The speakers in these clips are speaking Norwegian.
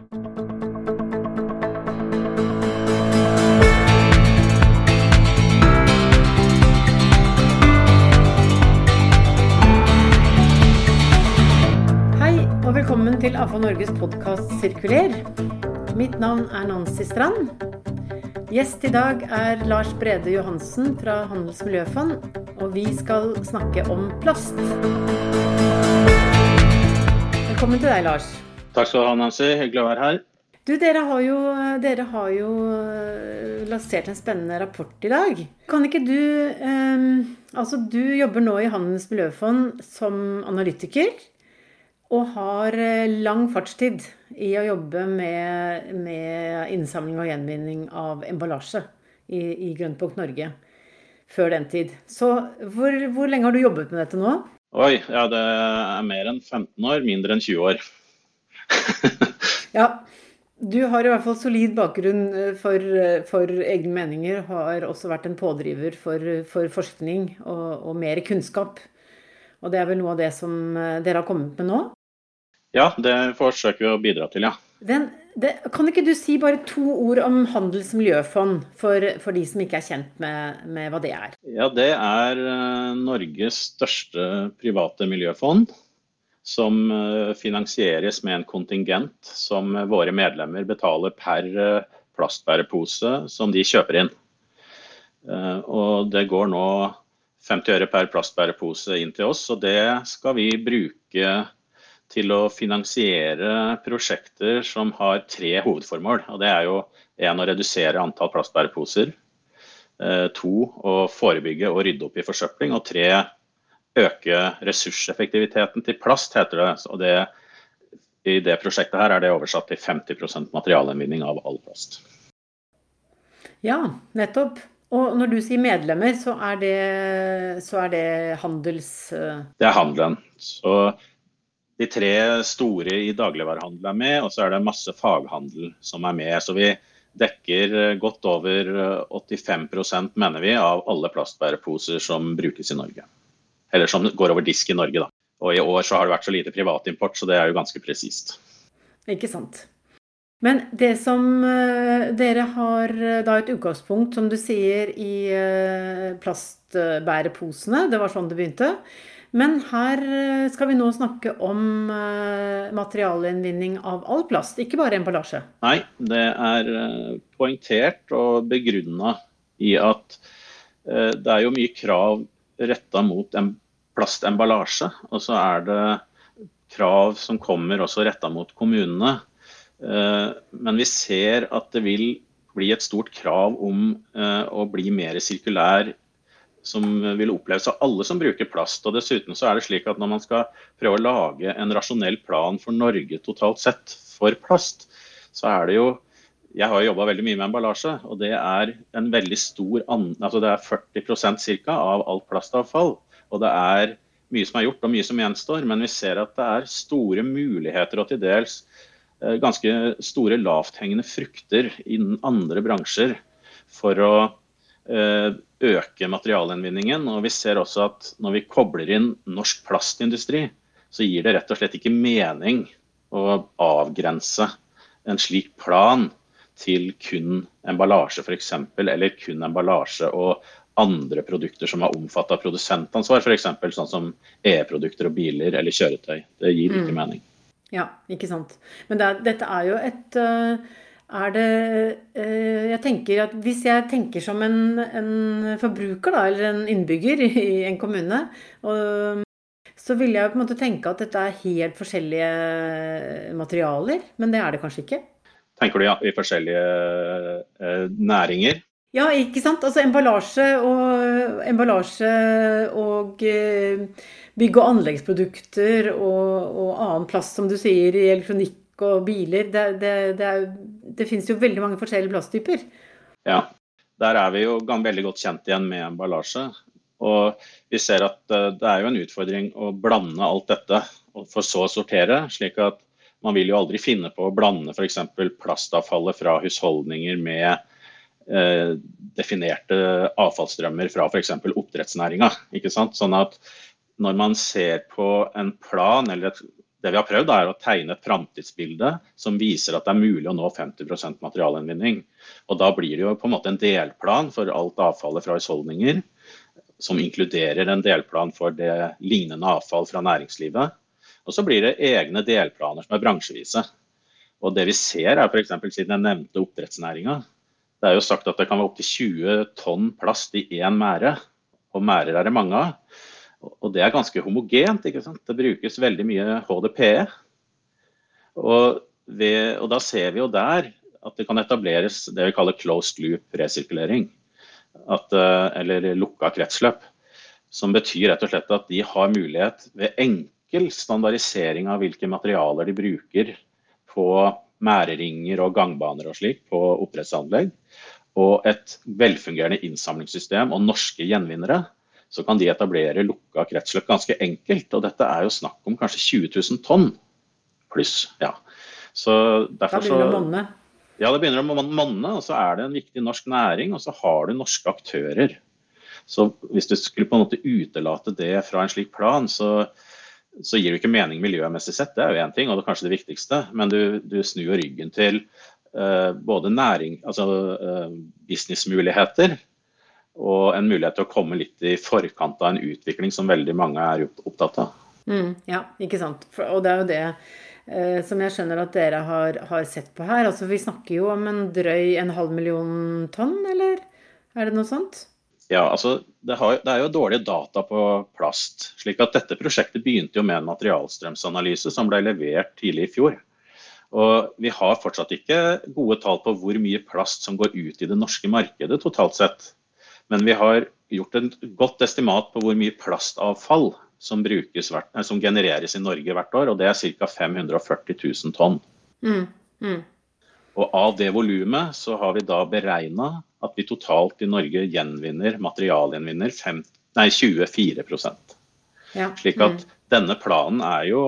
Hei og velkommen til AFA Norges podkast Sirkuler. Mitt navn er Nancy Strand. Gjest i dag er Lars Brede Johansen fra Handels Miljøfond, og vi skal snakke om plast. Velkommen til deg, Lars. Takk skal du ha, Nancy. Hyggelig å være her. Du, dere har jo, dere har jo eh, lansert en spennende rapport i dag. Kan ikke du eh, Altså, du jobber nå i Handels Miljøfond som analytiker. Og har eh, lang fartstid i å jobbe med, med innsamling og gjenvinning av emballasje i, i Grønnpunkt Norge. Før den tid. Så hvor, hvor lenge har du jobbet med dette nå? Oi, ja det er mer enn 15 år, mindre enn 20 år. Ja, du har i hvert fall solid bakgrunn eh, for, eh, for egne meninger. Har også vært en pådriver for, for forskning og, og, mer kunnskap. Og det er vel noe av det som eh, dere har kommet med nå? Ja, det forsøker vi å bidra til, ja. Den, det, kan ikke du si bare to ord om Handels miljøfond, for, for de som ikke er kjent med, med hva det er? Ja, Det er Norges største private miljøfond som eh, finansieres med en kontingent som våre medlemmer betaler per eh, plastbærepose som de kjøper inn. Eh, og det går nå 50 øre per plastbærepose inn til oss, og det skal vi bruke til å finansiere prosjekter som har tre hovedformål. og Det er jo en å redusere antall plastbæreposer. To å forebygge og rydde opp i forsøpling. Og tre øke ressurseffektiviteten til plast, heter det. Og det, I det prosjektet her er det oversatt til 50% materialgjenvinning av all plast. Ja, nettopp. Og når du sier medlemmer, så er det, så er det handels... Eh, det er handelen. Så de tre store i dagligvarehandel er med, og så er det masse faghandel som er med. Så vi dekker godt over 85% mener vi, av alle plastbæreposer som brukes i Norge eller som går over disk i Norge. Da. Og i år så har det vært så lite privatimport, så det er jo ganske presist. Ikke sant. Men det som eh, dere har eh, da et utgangspunkt, som du sier, i eh, plastbæreposene. Det var sånn det begynte. Men her skal vi nå snakke om materialinnvinning av all plast, ikke bare emballasje. Nei, det er poengtert og begrunna i at det er jo mye krav retta mot en plastemballasje. Og så er det krav som kommer også retta mot kommunene. Eh, men vi ser at det vil bli et stort krav om eh, å bli mer sirkulær som vil oppleves av alle som bruker plast. og Dessuten så er det slik at når man skal prøve å lage en rasjonell plan for Norge totalt sett for plast, så er det jo Jeg har jobba veldig mye med emballasje, og det er en veldig stor altså det er 40% ca. av alt plastavfall. Og det er mye som er gjort og mye som gjenstår, men vi ser at det er store muligheter og til dels eh, ganske store lavthengende frukter innen andre bransjer for å eh, øke materialgjenvinningen. Og vi ser også at når vi kobler inn norsk plastindustri, så gir det rett og slett ikke mening å avgrense en slik plan til kun emballasje f.eks., eller kun emballasje og andre produkter som er omfattet av produsentansvar, f.eks. sånn som e-produkter og biler eller kjøretøy. Det gir ikke mm. mening. Ja, ikke sant. Men det er, dette er jo et eh, er det eh, Jeg tenker at hvis jeg tenker som en, en forbruker, da, eller en innbygger i en kommune, og, så vil jeg på en måte tenke at dette er helt forskjellige materialer. Men det er det kanskje ikke? Tenker du ja, i forskjellige eh, næringer? Ja, ikke sant. Altså emballasje og, emballasje og eh, bygg- og anleggsprodukter og, og, annen plast, som du sier, i elektronikk og biler. Det, det, det, er, det finnes jo veldig mange forskjellige plasttyper. Ja, der er vi jo veldig godt kjent igjen med emballasje. Og vi ser at eh, det er jo en utfordring å blande alt dette, for så å sortere. slik at man vil jo aldri finne på å blande f.eks. plastavfallet fra husholdninger med Eh, definerte avfallsstrømmer fra f.eks. oppdrettsnæringa. Sånn at når man ser på en plan eller et det vi har prøvd, er å tegne et framtidsbilde som viser at det er mulig å nå 50% materialgjenvinning. Og Da blir det jo på en måte en delplan for alt avfallet fra husholdninger, som inkluderer en delplan for det lignende avfall fra næringslivet. Og så blir det egne delplaner som er bransjevise. Og det vi ser er f.eks. siden jeg nevnte oppdrettsnæringa. Det er jo sagt at det kan være opptil 20 tonn plast i én mære. Og mærer er det mange av. Og det er ganske homogent. ikke sant? Det brukes veldig mye HDPE. Og, ved, og, da ser vi jo der at det kan etableres det vi kaller closed loop resirkulering. At, eh, eller lukka kretsløp. Som betyr rett og slett at de har mulighet ved enkel standardisering av hvilke materialer de bruker på mæreringer og gangbaner og slik på oppdrettsanlegg, og et velfungerende innsamlingssystem og norske gjenvinnere, så kan de etablere lukka kretsløp ganske enkelt. Og dette er jo snakk om kanskje 20 000 tonn pluss. Ja. Så derfor så, da begynner det å monne? Ja, det begynner å monne. Og så er det en viktig norsk næring, og så har du norske aktører. Så hvis du skulle på en måte utelate det fra en slik plan, så, så gir det ikke mening miljømessig sett. Det er jo én ting, og det er kanskje det viktigste. Men du, du snur ryggen til uh, både næring, altså uh, businessmuligheter og en mulighet til å komme litt i forkant av en utvikling som veldig mange er opptatt av. Mm, ja, ikke sant. For, og det er jo det eh, som jeg skjønner at dere har, har, sett på her. Altså, vi snakker jo om en drøy en halv million tonn, eller er det noe sånt? Ja, altså det, har, det, er jo dårlige data på plast. slik at Dette prosjektet begynte jo med en materialstrømsanalyse som ble levert tidlig i fjor. Og Vi har fortsatt ikke gode tall på hvor mye plast som går ut i det norske markedet totalt sett. Men vi har gjort et godt estimat på hvor mye plastavfall som, hvert, som genereres i Norge hvert år, og det er ca. 540 000 tonn. Mm, mm. Og av det volumet så har vi da beregna at vi totalt i Norge gjenvinner, materialgjenvinner 5, nei, 24 ja, Slik at mm. denne planen er jo,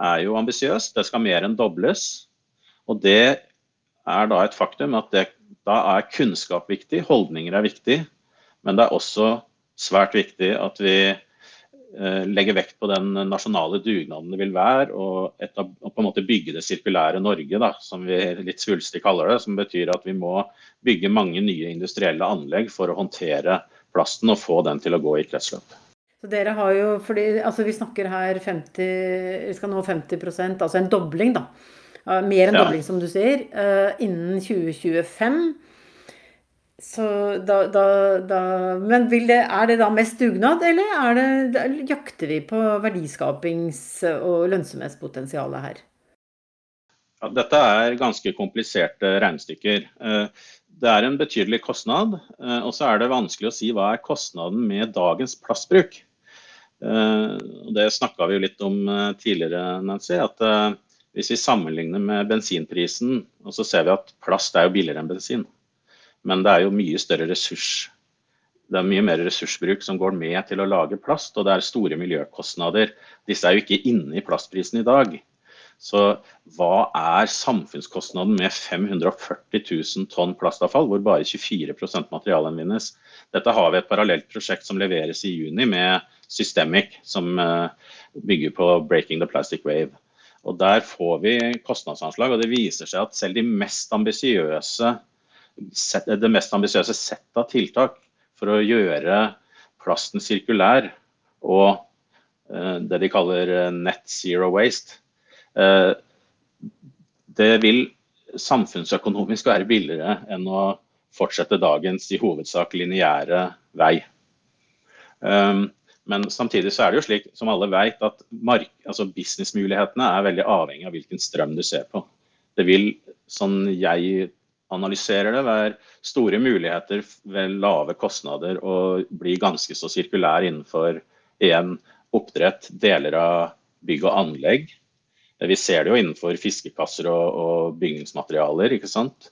er jo ambisiøs. Det skal mer enn dobles. Og det er da et faktum at det da er kunnskap viktig, holdninger er viktig, men det er også svært viktig at vi eh, legger vekt på den nasjonale dugnaden det vil være, og, og på en måte bygge det sirkulære Norge, da, som vi litt svulstig kaller det. Som betyr at vi må bygge mange nye industrielle anlegg for å håndtere plasten og få den til å gå i kretsløp. Så dere har jo, fordi, altså Vi snakker her 50, vi skal nå 50% altså en dobling, da. Mer enn dobling, som du sier. Eh, innen 2025. Da, da, da Men det, er det da mest dugnad, eller det, jakter vi på verdiskapings- og lønnsomhetspotensialet her? Ja, dette er ganske kompliserte regnestykker. Eh, det er en betydelig kostnad, eh, og så er det vanskelig å si hva er kostnaden med dagens plastbruk. Det snakka vi jo litt om tidligere, Nancy. at hvis vi sammenligner med bensinprisen, og så ser vi at plast er jo billigere enn bensin. Men det er jo mye større ressurs. Det er mye mer ressursbruk som går med til å lage plast, og det er store miljøkostnader. Disse er jo ikke inne i plastprisen i dag. Så hva er samfunnskostnaden med 540 000 tonn plastavfall, hvor bare 24% materialgjenvinnes? Dette har vi et parallelt prosjekt som leveres i juni med Systemic, som eh, bygger på Breaking the Plastic Wave. Og Der får vi kostnadsanslag, og det viser seg at selv de mest ambisiøse det mest ambisiøse settet av tiltak for å gjøre plasten sirkulær og uh, det de kaller eh, net zero waste, uh, det vil samfunnsøkonomisk være billigere enn å fortsette dagens i hovedsak lineære vei. Um, men samtidig så er det jo slik, som alle vet, at altså businessmulighetene er veldig avhengig av hvilken strøm du ser på. Det vil, sånn jeg analyserer det, være store muligheter ved lave kostnader og bli ganske så sirkulær innenfor én oppdrett, deler av bygg og anlegg. Vi ser det jo innenfor fiskekasser og, og bygningsmaterialer. ikke sant?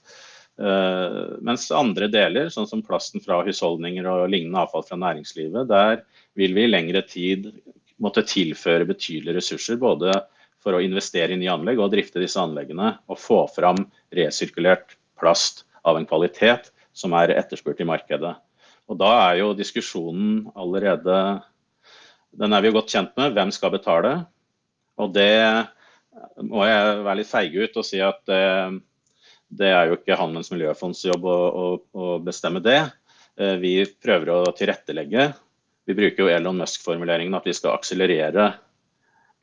Uh, mens andre deler, sånn som plasten fra husholdninger og lignende avfall fra næringslivet, der vil vi i lengre tid måtte tilføre betydelige ressurser. Både for å investere i nye anlegg og drifte disse anleggene, og få fram resirkulert plast av en kvalitet som er etterspurt i markedet. Og Da er jo diskusjonen allerede Den er vi jo godt kjent med. Hvem skal betale? Og det må jeg være litt feig ut og si at det, det er jo ikke Handelens miljøfonds jobb å, å, å, bestemme det. Eh, vi prøver å tilrettelegge. Vi bruker jo Elon Musk-formuleringen at vi skal akselerere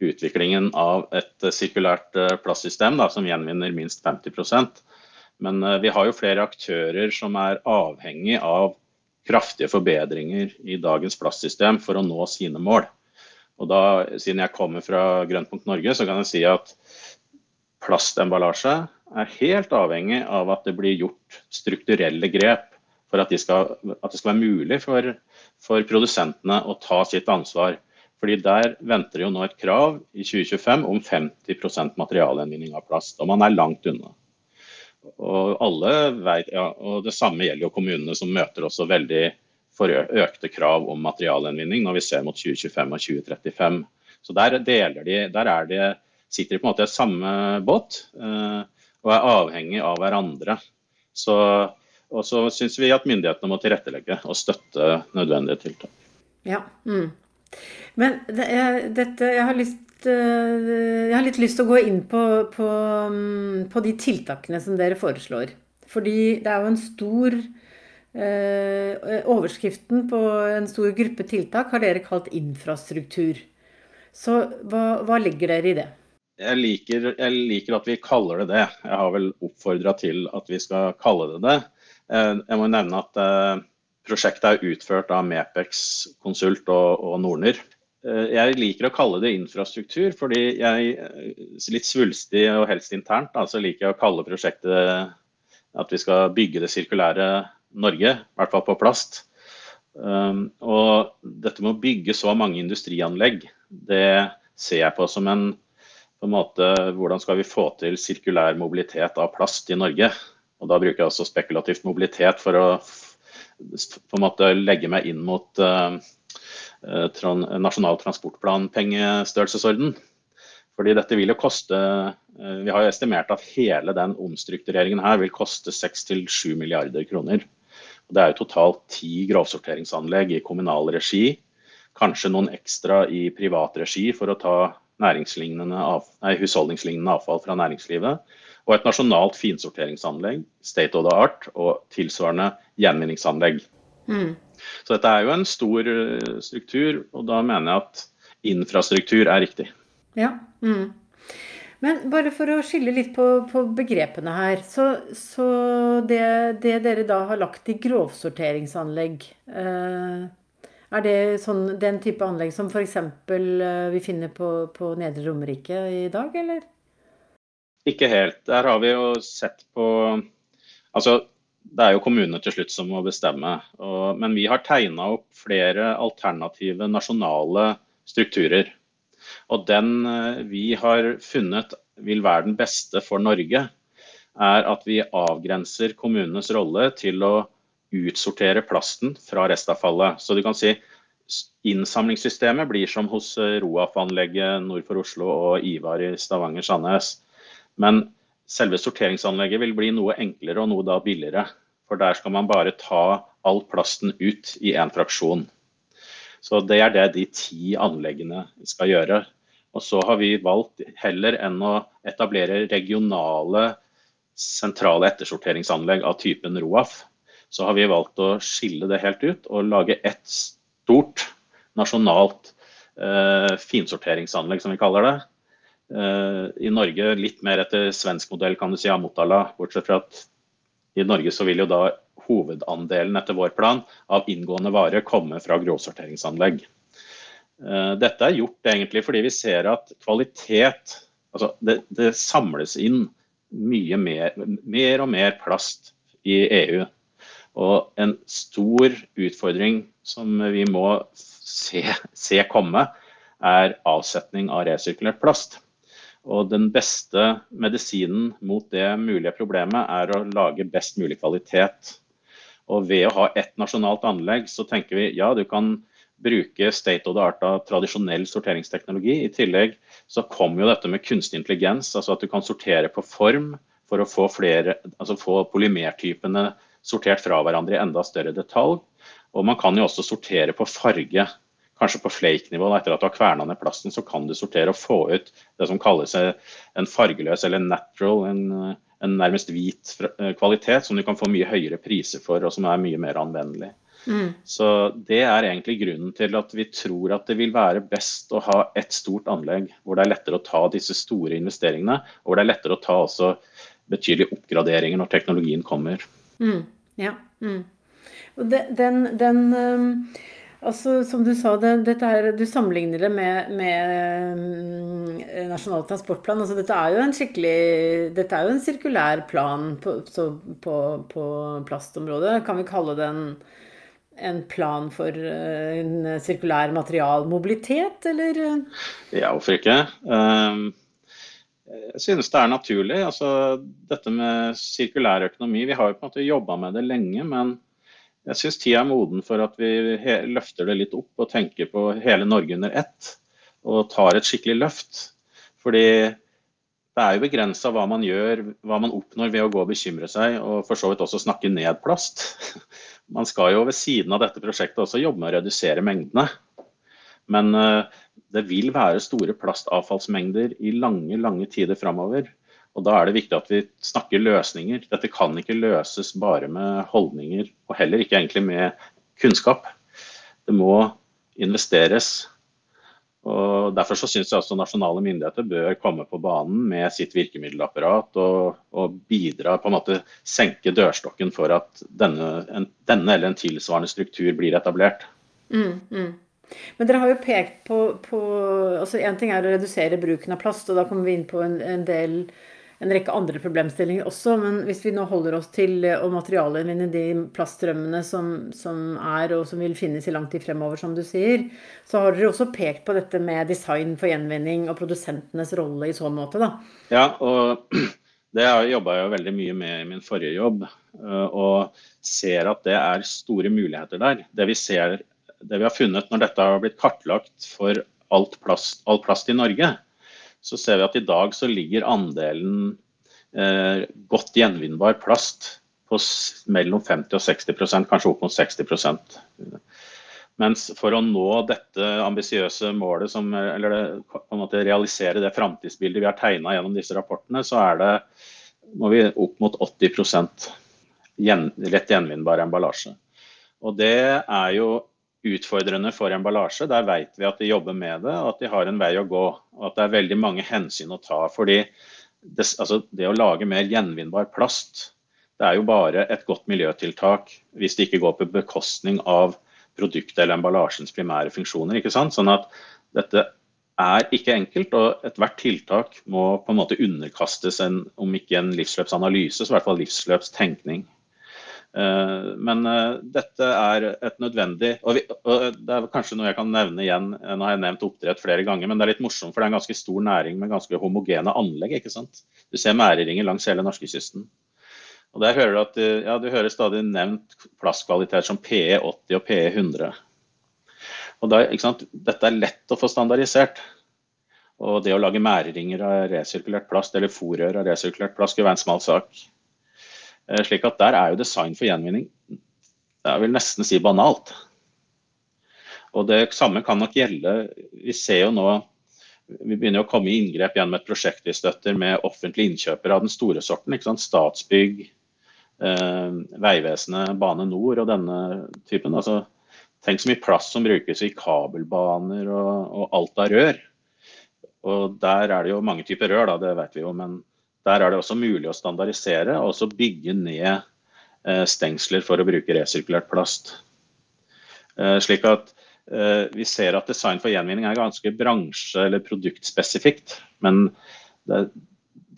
utviklingen av et sirkulært eh, plastsystem da, som gjenvinner minst 50 Men eh, vi har jo flere aktører som er avhengig av kraftige forbedringer i dagens plastsystem for å nå sine mål. Og da, Siden jeg kommer fra Grønnpunkt Norge, så kan jeg si at plastemballasje er helt avhengig av at det blir gjort strukturelle grep for at, de skal, at det skal være mulig for, for, produsentene å ta sitt ansvar. Fordi Der venter jo nå et krav i 2025 om 50% materialgjenvinning av plast. Og man er langt unna. Og alle vet, ja, og Det samme gjelder jo kommunene, som møter også veldig økte krav om materialgjenvinning når vi ser mot 2025 og 2035. Så Der, deler de, der er de, sitter de på en måte i samme båt eh, og er avhengig av hverandre. Så, og så syns vi at myndighetene må tilrettelegge og støtte nødvendige tiltak. Ja, mm. Men det jeg, dette, jeg har lyst jeg har litt lyst til å gå inn på, på, mm, på, de tiltakene som dere foreslår. Fordi det er jo en stor eh, Overskriften på en stor gruppe tiltak har dere kalt infrastruktur. Så hva, hva legger dere i det? Jeg liker, jeg liker, at vi kaller det det. Jeg har vel oppfordra til at vi skal kalle det det. Eh, jeg må nevne at eh, prosjektet er utført av Mepex konsult og, og Norner. Eh, jeg liker å kalle det infrastruktur, fordi jeg eh, litt svulstig og helst internt altså så liker jeg å kalle prosjektet at vi skal bygge det sirkulære Norge, i hvert fall på plast. Um, og dette med å bygge så mange industrianlegg, det ser jeg på som en, på en måte, Hvordan skal vi få til sirkulær mobilitet av plast i Norge? Og Da bruker jeg også spekulativt mobilitet for å på en måte legge meg inn mot uh, nasjonal transportplan-pengestørrelsesorden. Fordi dette vil jo koste uh, Vi har jo estimert at hele den omstruktureringen her vil koste 6-7 milliarder kroner. Det er jo totalt ti grovsorteringsanlegg i kommunal regi. Kanskje noen ekstra i privat regi for å ta av, nei, husholdningslignende avfall fra næringslivet. Og et nasjonalt finsorteringsanlegg, state of the art, og tilsvarende gjenvinningsanlegg. Mm. Så dette er jo en stor eh, struktur, og da mener jeg at infrastruktur er riktig. Ja. Mm. Men bare for å skille litt på, på begrepene her. Så, så det, det, dere da har lagt i grovsorteringsanlegg, eh, er det sånn, den type anlegg som f.eks. Eh, vi finner på, på Nedre Romerike i dag, eller? Ikke helt. Der har vi jo sett på Altså, det er jo kommunene til slutt som må bestemme. Og, men vi har tegna opp flere alternative nasjonale strukturer. Og den eh, vi har funnet vil være den beste for Norge, er at vi avgrenser kommunenes rolle til å utsortere plasten fra restavfallet. Så du kan si innsamlingssystemet blir som hos eh, Roaf-anlegget nord for Oslo og Ivar i Stavanger-Sandnes. Men selve sorteringsanlegget vil bli noe enklere og noe da billigere. For der skal man bare ta all plasten ut i én fraksjon. Så det er det de ti anleggene skal gjøre. Og så har vi valgt, heller enn å etablere regionale sentrale ettersorteringsanlegg av typen ROAF, så har vi valgt å skille det helt ut og lage ett stort nasjonalt eh, finsorteringsanlegg, som vi kaller det, I Norge litt mer etter svensk modell, kan du si, av. Bortsett fra at i Norge så vil jo da hovedandelen etter vår plan av inngående varer komme fra grovsorteringsanlegg. Eh, dette er gjort egentlig fordi vi ser at kvalitet altså det, det samles inn mye mer, mer og mer plast i EU. Og en stor utfordring som vi må se, se komme, er avsetning av resirkulert plast. Og den beste medisinen mot det mulige problemet er å lage best mulig kvalitet. Og ved å ha ett nasjonalt anlegg, så tenker vi ja, du kan bruke state of the art av tradisjonell sorteringsteknologi. I tillegg så kommer jo dette med kunstig intelligens, altså at du kan sortere på form for å få, flere, altså få polymertypene sortert fra hverandre i enda større detalj. Og man kan jo også sortere på farge kanskje på flake-nivå. Etter at du har kverna ned plasten, så kan du sortere og få ut det som kalles en fargeløs eller natural, en, en nærmest hvit kvalitet som du kan få mye høyere priser for, og som er mye mer anvendelig. Mm. Så Det er egentlig grunnen til at vi tror at det vil være best å ha ett stort anlegg hvor det er lettere å ta disse store investeringene, og hvor det er lettere å ta også betydelige oppgraderinger når teknologien kommer. Mm. Ja. Mm. Og den, den um Altså, som du sa, det, her, du sammenligner det med, med um, Nasjonal transportplan. Altså, dette er jo en skikkelig Dette er jo en sirkulær plan på, på, på plastområdet. Kan vi kalle det en, en plan for uh, en sirkulær materialmobilitet, eller? Ja, hvorfor ikke? Um, jeg synes det er naturlig. Altså, dette med sirkulær økonomi, vi har jo på en måte jobba med det lenge. men jeg syns tida er moden for at vi løfter det litt opp og tenker på hele Norge under ett. Og tar et skikkelig løft. Fordi det er jo begrensa hva man gjør, hva man oppnår ved å gå og bekymre seg, og for så vidt også snakke ned plast. Man skal jo ved siden av dette prosjektet også jobbe med å redusere mengdene. Men eh, det vil være store plastavfallsmengder i lange, lange tider framover. Og Da er det viktig at vi snakker løsninger. Dette kan ikke løses bare med holdninger, og heller ikke egentlig med kunnskap. Det må investeres. Og Derfor så syns jeg også nasjonale myndigheter bør komme på banen med sitt virkemiddelapparat og, og bidra på en måte senke dørstokken for at denne, en, denne eller en tilsvarende struktur blir etablert. Mm, mm. Men dere har jo pekt på, på altså ting er å redusere bruken av plast, og da kommer vi inn på en, en del en rekke andre problemstillinger også. Men hvis vi nå holder oss til å materialgjenvinne de plaststrømmene som, som, er, og som vil finnes i lang tid fremover, som du sier, så har dere også pekt på dette med design for gjenvinning og produsentenes rolle i så måte, da. Ja, og det jobba jeg jo veldig mye med i min forrige jobb, eh, og ser at det er store muligheter der. Det vi, ser, det vi har funnet når dette har blitt kartlagt for plast, plast i Norge, så ser vi at i dag så ligger andelen eh, godt gjenvinnbar plast på mellom 50 og 60% kanskje opp mot 60% Mens for å nå dette ambisiøse målet, som, eller det, realisere det framtidsbildet vi har tegna gjennom disse rapportene, så er det, må vi opp mot 80 gjen, lett gjenvinnbar emballasje. Og det er jo utfordrende for emballasje. Der vet vi at de jobber med det, og at de har en vei å gå. Og at det er veldig mange hensyn å ta. fordi det, altså, det å lage mer gjenvinnbar plast, det er jo bare et godt miljøtiltak hvis det ikke går på bekostning av produktet eller emballasjens primære funksjoner. ikke sant? Sånn at dette er ikke enkelt, og ethvert tiltak må på en måte underkastes en, om ikke en livsløpsanalyse, så i hvert fall livsløpstenkning. Eh, men eh, dette er et nødvendig og, vi, og, Det er kanskje noe jeg kan nevne igjen. Nå har jeg nevnt oppdrett flere ganger, men det er litt morsomt, for det er en ganske stor næring med ganske homogene anlegg. ikke sant? Du ser mæreringer langs hele norskekysten. Og der hører Du at eh, ja, du hører stadig nevnt plastkvalitet som PE80 og PE100. Og da, ikke sant? Dette er lett å få standardisert. Og det å lage mæreringer av resirkulert plast eller fòrrør av resirkulert plast skulle være en smal sak. Eh, slik at der er jo design for gjenvinning jeg vil nesten si banalt. Og Det samme kan nok gjelde Vi ser jo nå vi begynner å komme i inngrep gjennom et prosjekt vi støtter med offentlige innkjøpere av den store sorten. ikke sant? Statsbygg, eh, Vegvesenet, Bane Nor og denne typen. Altså, tenk så mye plass som brukes i kabelbaner og, og alt av rør. Og Der er det jo mange typer rør, da, det vet vi jo. men der er det også mulig å standardisere og også bygge ned eh, stengsler for å bruke resirkulert plast. Eh, slik at eh, vi ser at design for gjenvinning er ganske bransje- eller produktspesifikt. Men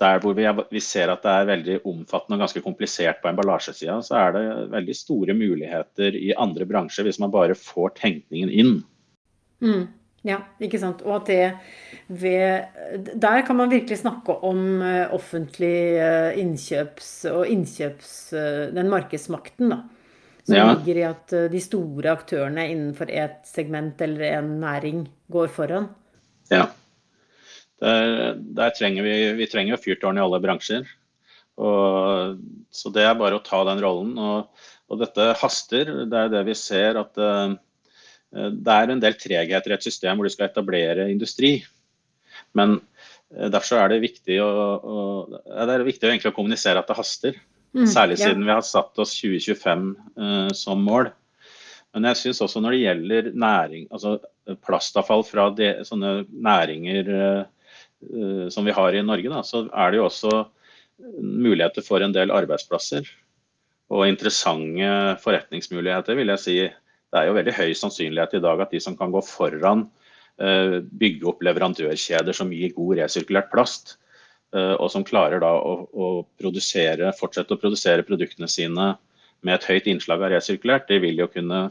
der hvor vi, ser at det er veldig omfattende og ganske komplisert på emballasjesida, så er det veldig store muligheter i andre bransjer hvis man bare får tenkningen inn. Mm. Ja, ikke sant. Og at det ved Der kan man virkelig snakke om eh, offentlig eh, innkjøps og innkjøps eh, Den markedsmakten, da. Som ja. ligger i at de store aktørene innenfor et segment eller en næring går foran. Ja. Der, der trenger vi, vi trenger fyrtårn i alle bransjer. Og, så det er bare å ta den rollen. Og, og dette haster. Det er det vi ser at det er en del tregheter i et system hvor du skal etablere industri. Men derfor er det viktig å, å, det er viktig å, kommunisere at det haster. Mm, Særlig siden vi har satt oss 2025 uh, som mål. Men jeg syns også når det gjelder næring, altså plastavfall fra de, sånne næringer uh, som vi har i Norge, da, så er det jo også muligheter for en del arbeidsplasser. Og interessante forretningsmuligheter, vil jeg si. Det er jo veldig høy sannsynlighet i dag at de som kan gå foran, uh, bygge opp leverandørkjeder som gir god resirkulert plast, uh, og som klarer da å, å produsere, fortsette å produsere produktene sine med et høyt innslag av resirkulert, de vil jo kunne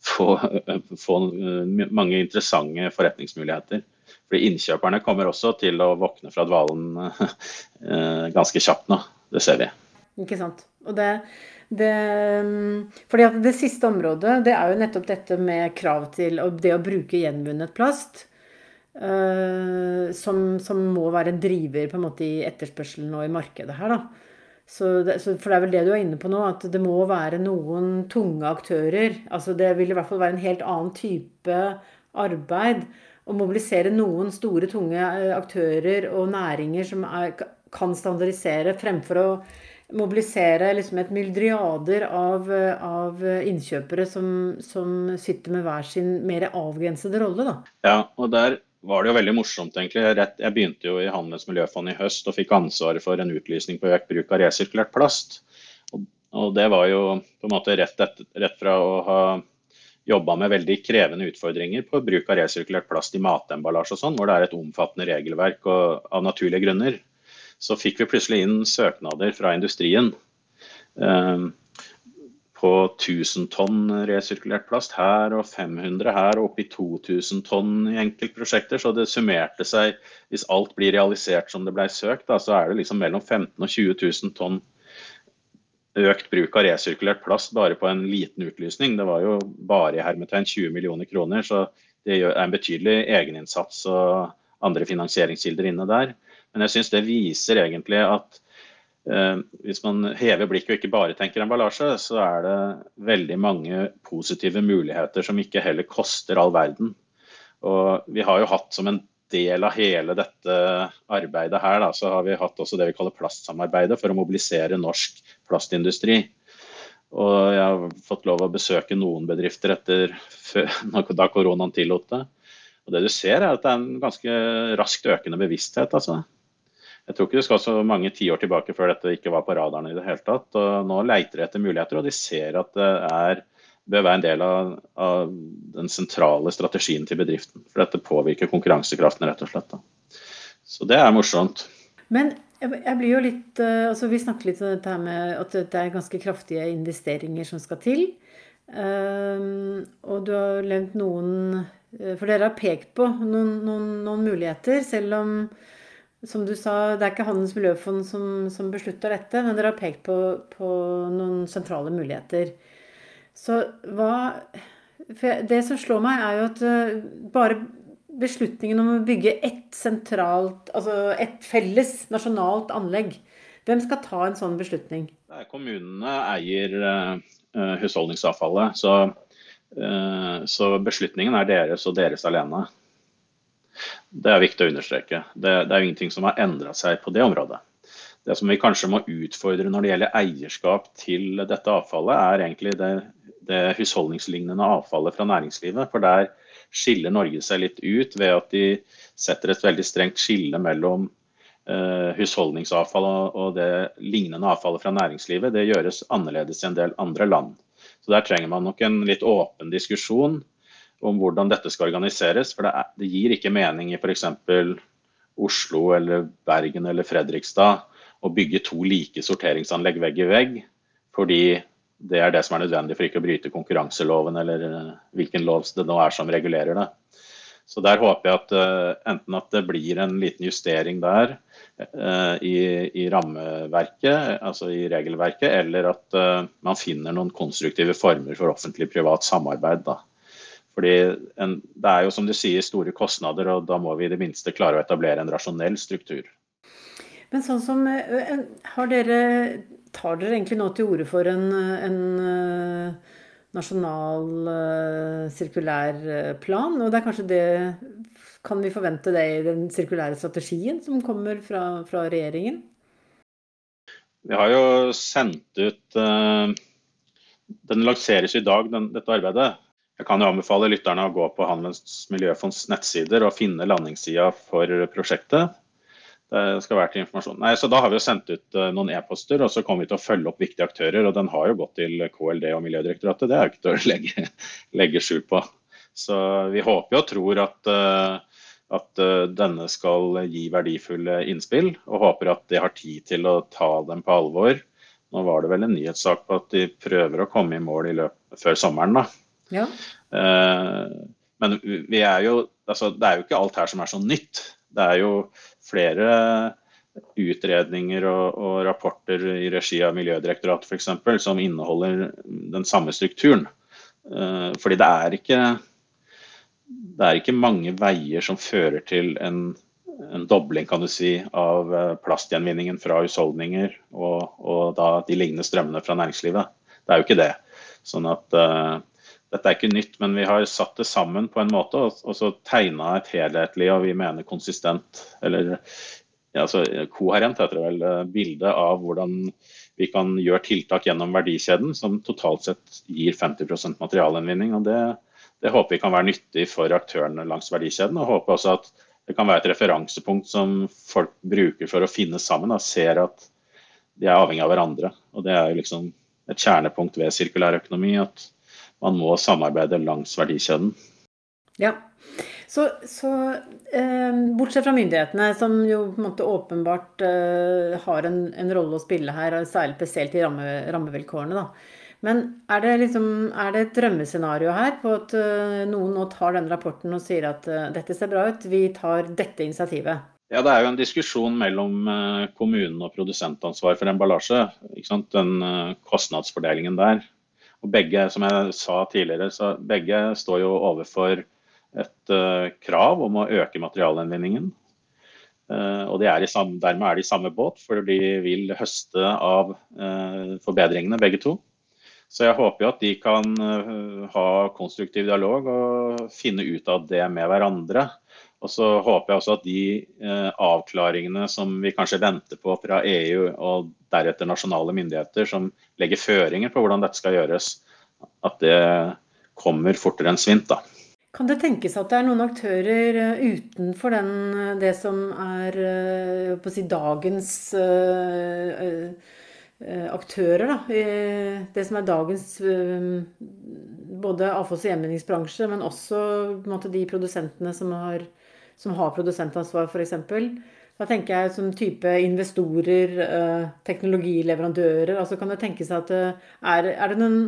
få, få mange interessante forretningsmuligheter. Fordi Innkjøperne kommer også til å våkne fra dvalen eh, ganske kjapt nå. Det ser vi. Ikke sant. Og det, det, fordi at det siste området det er jo nettopp dette med krav til det å bruke gjenvunnet plast. Uh, som, som, må være en driver på en måte i etterspørselen og i markedet her. da. Det, så, for det er vel det du er inne på nå, at det må være noen tunge aktører. altså Det vil i hvert fall være en helt annen type arbeid. Å mobilisere noen store, tunge eh, aktører og næringer som er, kan standardisere, fremfor å mobilisere liksom et myldriader av, av innkjøpere som, som, sitter med hver sin mer avgrensede rolle. Da. Ja, og der var det jo veldig morsomt, egentlig. Jeg begynte jo i Handels miljøfond i høst og fikk ansvaret for en utlysning på økt bruk av resirkulert plast. Og, det var jo på en måte rett, et, rett fra å ha jobba med veldig krevende utfordringer på bruk av resirkulert plast i matemballasje og sånn, hvor det er et omfattende regelverk og, av naturlige grunner. Så fikk vi plutselig inn søknader fra industrien. Um, på 1000 tonn resirkulert plast her og 500 her og oppi 2000 tonn i enkeltprosjekter. Så det summerte seg, hvis alt blir realisert som det blei søkt, da, så er det liksom mellom 15 og 20 000 tonn økt bruk av resirkulert plast bare på en liten utlysning. Det var jo bare i hermetegn 20 millioner kroner, så det er en betydelig egeninnsats og andre finansieringskilder inne der. Men jeg syns det viser egentlig at Eh, hvis man hever blikket og ikke bare tenker emballasje, så er det veldig mange positive muligheter som ikke heller koster all verden. Og vi har jo hatt som en del av hele dette arbeidet her, da, så har vi hatt også det vi kaller plastsamarbeidet for å mobilisere norsk plastindustri. Og jeg har fått lov å besøke noen bedrifter etter da koronaen tillot det. Og det du ser er at det er en ganske raskt økende bevissthet. altså. Jeg tror ikke det skal så mange tiår tilbake før dette ikke var på radaren i det hele tatt. Og nå leiter de etter muligheter, og de ser at det er, bør være en del av, av, den sentrale strategien til bedriften. For dette påvirker konkurransekraften, rett og slett. Da. Så det er morsomt. Men jeg blir jo litt eh, altså Vi snakket litt om dette med at det er ganske kraftige investeringer som skal til. Um, og du har nevnt noen eh, For dere har pekt på noen, noen, noen muligheter, selv om som du sa, det er ikke Handels miljøfond som, som beslutter dette, men dere har pekt på, på noen sentrale muligheter. Så hva Det som slår meg, er jo at eh, bare beslutningen om å bygge ett sentralt, altså et felles nasjonalt anlegg Hvem skal ta en sånn beslutning? Kommunene eier uh, husholdningsavfallet, så, så beslutningen er deres og deres alene. Det er viktig å understreke. Det, det er jo ingenting som har endra seg på det området. Det som vi kanskje må utfordre når det gjelder eierskap til dette avfallet, er egentlig det, det husholdningslignende avfallet fra næringslivet. For der skiller Norge seg litt ut ved at de setter et veldig strengt skille mellom eh, husholdningsavfall og, og det lignende avfallet fra næringslivet. Det gjøres annerledes i en del andre land. Så Der trenger man nok en litt åpen diskusjon om hvordan dette skal organiseres. For det, er, det gir ikke mening i f.eks. Oslo eller Bergen eller Fredrikstad å bygge to like sorteringsanlegg vegg i vegg, fordi det er det som er nødvendig for ikke å bryte konkurranseloven eller eh, hvilken lov det nå er som regulerer det. Så der håper jeg at uh, enten at det blir en liten justering der uh, i, i, rammeverket, altså i regelverket, eller at uh, man finner noen konstruktive former for offentlig-privat samarbeid. da. Fordi en, Det er jo som du sier store kostnader, og da må vi i det minste klare å etablere en rasjonell struktur. Men sånn som, har dere, Tar dere egentlig nå til orde for en, en nasjonal uh, sirkulær plan. Og det er kanskje det Kan vi forvente det i den sirkulære strategien som kommer fra, fra regjeringen? Vi har jo sendt ut Den lanseres i dag, den, dette arbeidet. Jeg kan jo anbefale lytterne å gå på Handelens miljøfonds nettsider og finne landingssida for prosjektet. Det skal være til informasjon. Nei, så Da har vi jo sendt ut uh, noen e-poster, og så kommer vi til å følge opp viktige aktører. og Den har jo gått til KLD og Miljødirektoratet, det er jo ikke til å legge, legge skjul på. Så vi håper og tror at, uh, at uh, denne skal gi verdifulle innspill, og håper at de har tid til å ta dem på alvor. Nå var det vel en nyhetssak på at de prøver å komme i mål i løpet, før sommeren. da. Ja. Men vi er jo, altså, det er jo ikke alt her som er så nytt. Det er jo flere utredninger og, og rapporter i regi av Miljødirektoratet f.eks. som inneholder den samme strukturen. Uh, fordi det er, ikke, det er ikke mange veier som fører til en, en dobling kan du si, av eh, plastgjenvinningen fra husholdninger og, og de lignende strømmene fra næringslivet. Det er jo ikke det. Sånn at uh, dette er ikke nytt, men vi har satt det sammen på en måte og, og så tegna et helhetlig og vi mener konsistent, eller ja, altså, koherent heter det vel, eh, bilde av hvordan vi kan gjøre tiltak gjennom verdikjeden som totalt sett gir 50% materialinnvinning. og det, det, håper vi kan være nyttig for aktørene langs verdikjeden. og håper også at det kan være et referansepunkt som folk bruker for å finne sammen og ser at de er avhengig av hverandre. og Det er liksom et kjernepunkt ved sirkulær økonomi. at man må samarbeide langs verdikjeden. Ja, så, så eh, bortsett fra myndighetene, som jo på en måte åpenbart eh, har en, en, rolle å spille her, særlig spesielt i ramme, rammevilkårene, da. Men er det, liksom, er det et drømmescenario her på at eh, noen nå tar denne rapporten og sier at uh, dette ser bra ut, vi tar dette initiativet? Ja, Det er jo en diskusjon mellom uh, kommunen og produsentansvar for emballasje. Den kostnadsfordelingen der. Og begge, som jeg sa tidligere, så begge står jo overfor et uh, krav om å øke materialgjenvinningen. Uh, og de er samme, dermed er de i samme båt, for de vil høste av uh, forbedringene, begge to. Så jeg håper jo at de kan ha konstruktiv dialog og finne ut av det med hverandre. Og så håper jeg også at de eh, avklaringene som vi kanskje venter på fra EU og deretter nasjonale myndigheter, som legger føringer på hvordan dette skal gjøres, at det kommer fortere enn svint. da. Kan det tenkes at det er noen aktører eh, utenfor den, eh, det som er eh, si, dagens aktører, da. Det som er dagens både avfalls- og gjenvinningsbransje, men også måte, de produsentene som har som har produsentansvar, f.eks. Da tenker jeg som type investorer, eh, teknologileverandører. altså Kan det tenkes at eh, er, er det noen,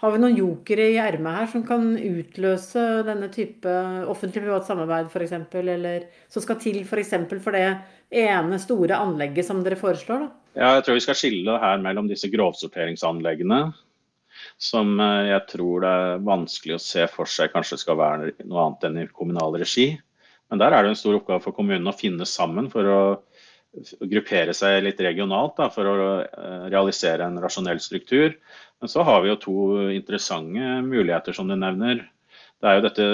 Har vi noen jokere i ermet her som kan utløse denne type offentlig-privat samarbeid f.eks., eller som skal til f.eks. For, for det ene store anlegget som dere foreslår? da? Ja, jeg tror vi skal skille her mellom disse grovsorteringsanleggene, som eh, jeg tror det er vanskelig å se for seg kanskje skal være noe annet enn i kommunal regi. Men der er det en stor oppgave for kommunene å finne sammen for å gruppere seg litt regionalt da, for å eh, realisere en rasjonell struktur. Men så har vi jo to interessante muligheter, som du nevner. Det er jo dette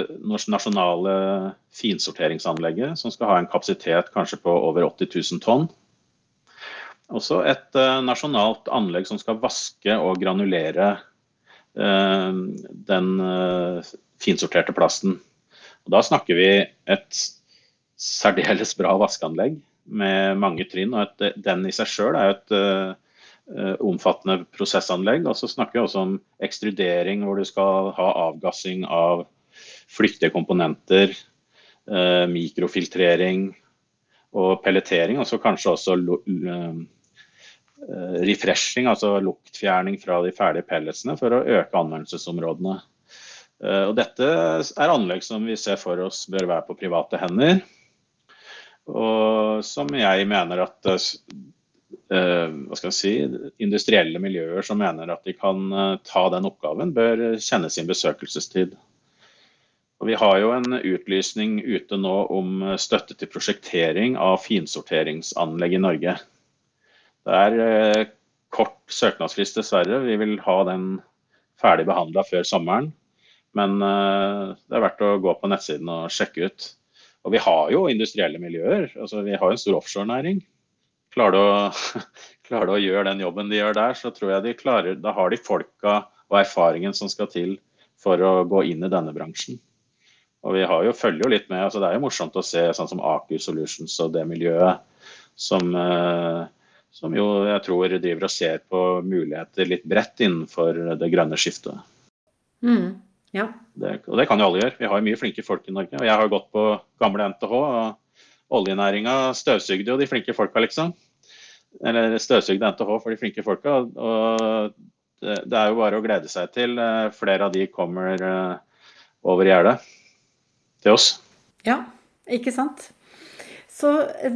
nasjonale finsorteringsanlegget som skal ha en kapasitet kanskje på over 80 000 tonn. Også et uh, nasjonalt anlegg som skal vaske og granulere uh, den finsorterte plasten. Og da snakker vi et særdeles bra vaskeanlegg med mange trinn. og et, Den i seg sjøl er et uh, omfattende prosessanlegg. Og så snakker vi også om ekstrudering, hvor du skal ha avgassing av flyktige komponenter, uh, mikrofiltrering og pelletering. Og så kanskje også uh, refreshing, altså luktfjerning fra de ferdige pelletsene, for å øke anvendelsesområdene. Eh, og dette er anlegg som vi ser for oss bør være på private hender. Og som jeg mener at eh, hva skal jeg si, industrielle miljøer som mener at de kan eh, ta den oppgaven, bør kjenne sin besøkelsestid. Og vi har jo en utlysning ute nå om støtte til prosjektering av finsorteringsanlegg i Norge. Det er kort søknadsfrist, dessverre. Vi vil ha den ferdig behandla før sommeren. Men det er verdt å gå på nettsiden og sjekke ut. Og vi har jo industrielle miljøer. altså Vi har en stor offshorenæring. Klarer klarer du å gjøre den jobben de gjør der, så tror jeg de klarer Da har de folka og erfaringen som skal til for å gå inn i denne bransjen. Og vi har jo, følger jo litt med. altså Det er jo morsomt å se sånn som Aker Solutions og det miljøet som, eh, som jo jeg tror driver og ser på muligheter litt bredt innenfor det grønne skiftet. Mm. Ja. Det, og det kan jo alle gjøre. Vi har jo mye flinke folk i Norge. Og jeg har gått på gamle NTH, og oljenæringa støvsugde jo de flinke folka, liksom. Eller støvsugde NTH for de flinke folka. Og det, det er jo bare å glede seg til eh, flere av de kommer eh, over gjerdet til oss. Ja, ikke sant. Så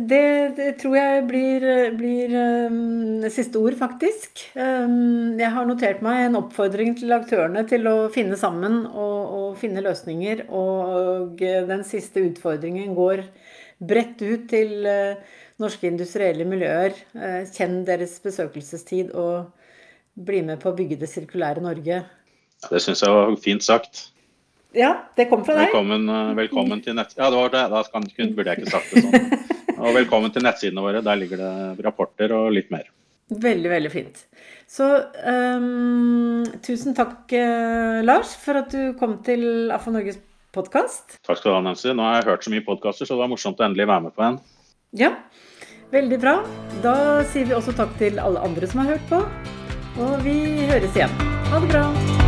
det, det, tror jeg blir, blir um, siste ord, faktisk. Um, jeg har notert meg en oppfordring til aktørene til å finne sammen og, og, finne løsninger. Og den siste utfordringen går bredt ut til uh, norske industrielle miljøer. Uh, kjenn deres besøkelsestid og bli med på å bygge det sirkulære Norge. Det syns jeg var fint sagt. Ja, det kom fra deg. Velkommen, eh, velkommen til nett... Ja, det var det. Da skal, burde jeg ikke sagt det sånn. Og velkommen til nettsidene våre. Der ligger det rapporter og litt mer. Veldig, veldig fint. Så um, tusen takk, uh, Lars, for at du kom til AFA Norges podkast. Takk skal du ha, Nancy. Nå har jeg hørt så mye podkaster, så det var morsomt å endelig være med på en. Ja, veldig bra. Da sier vi også takk til alle andre som har hørt på. Og vi høres igjen. Ha det bra.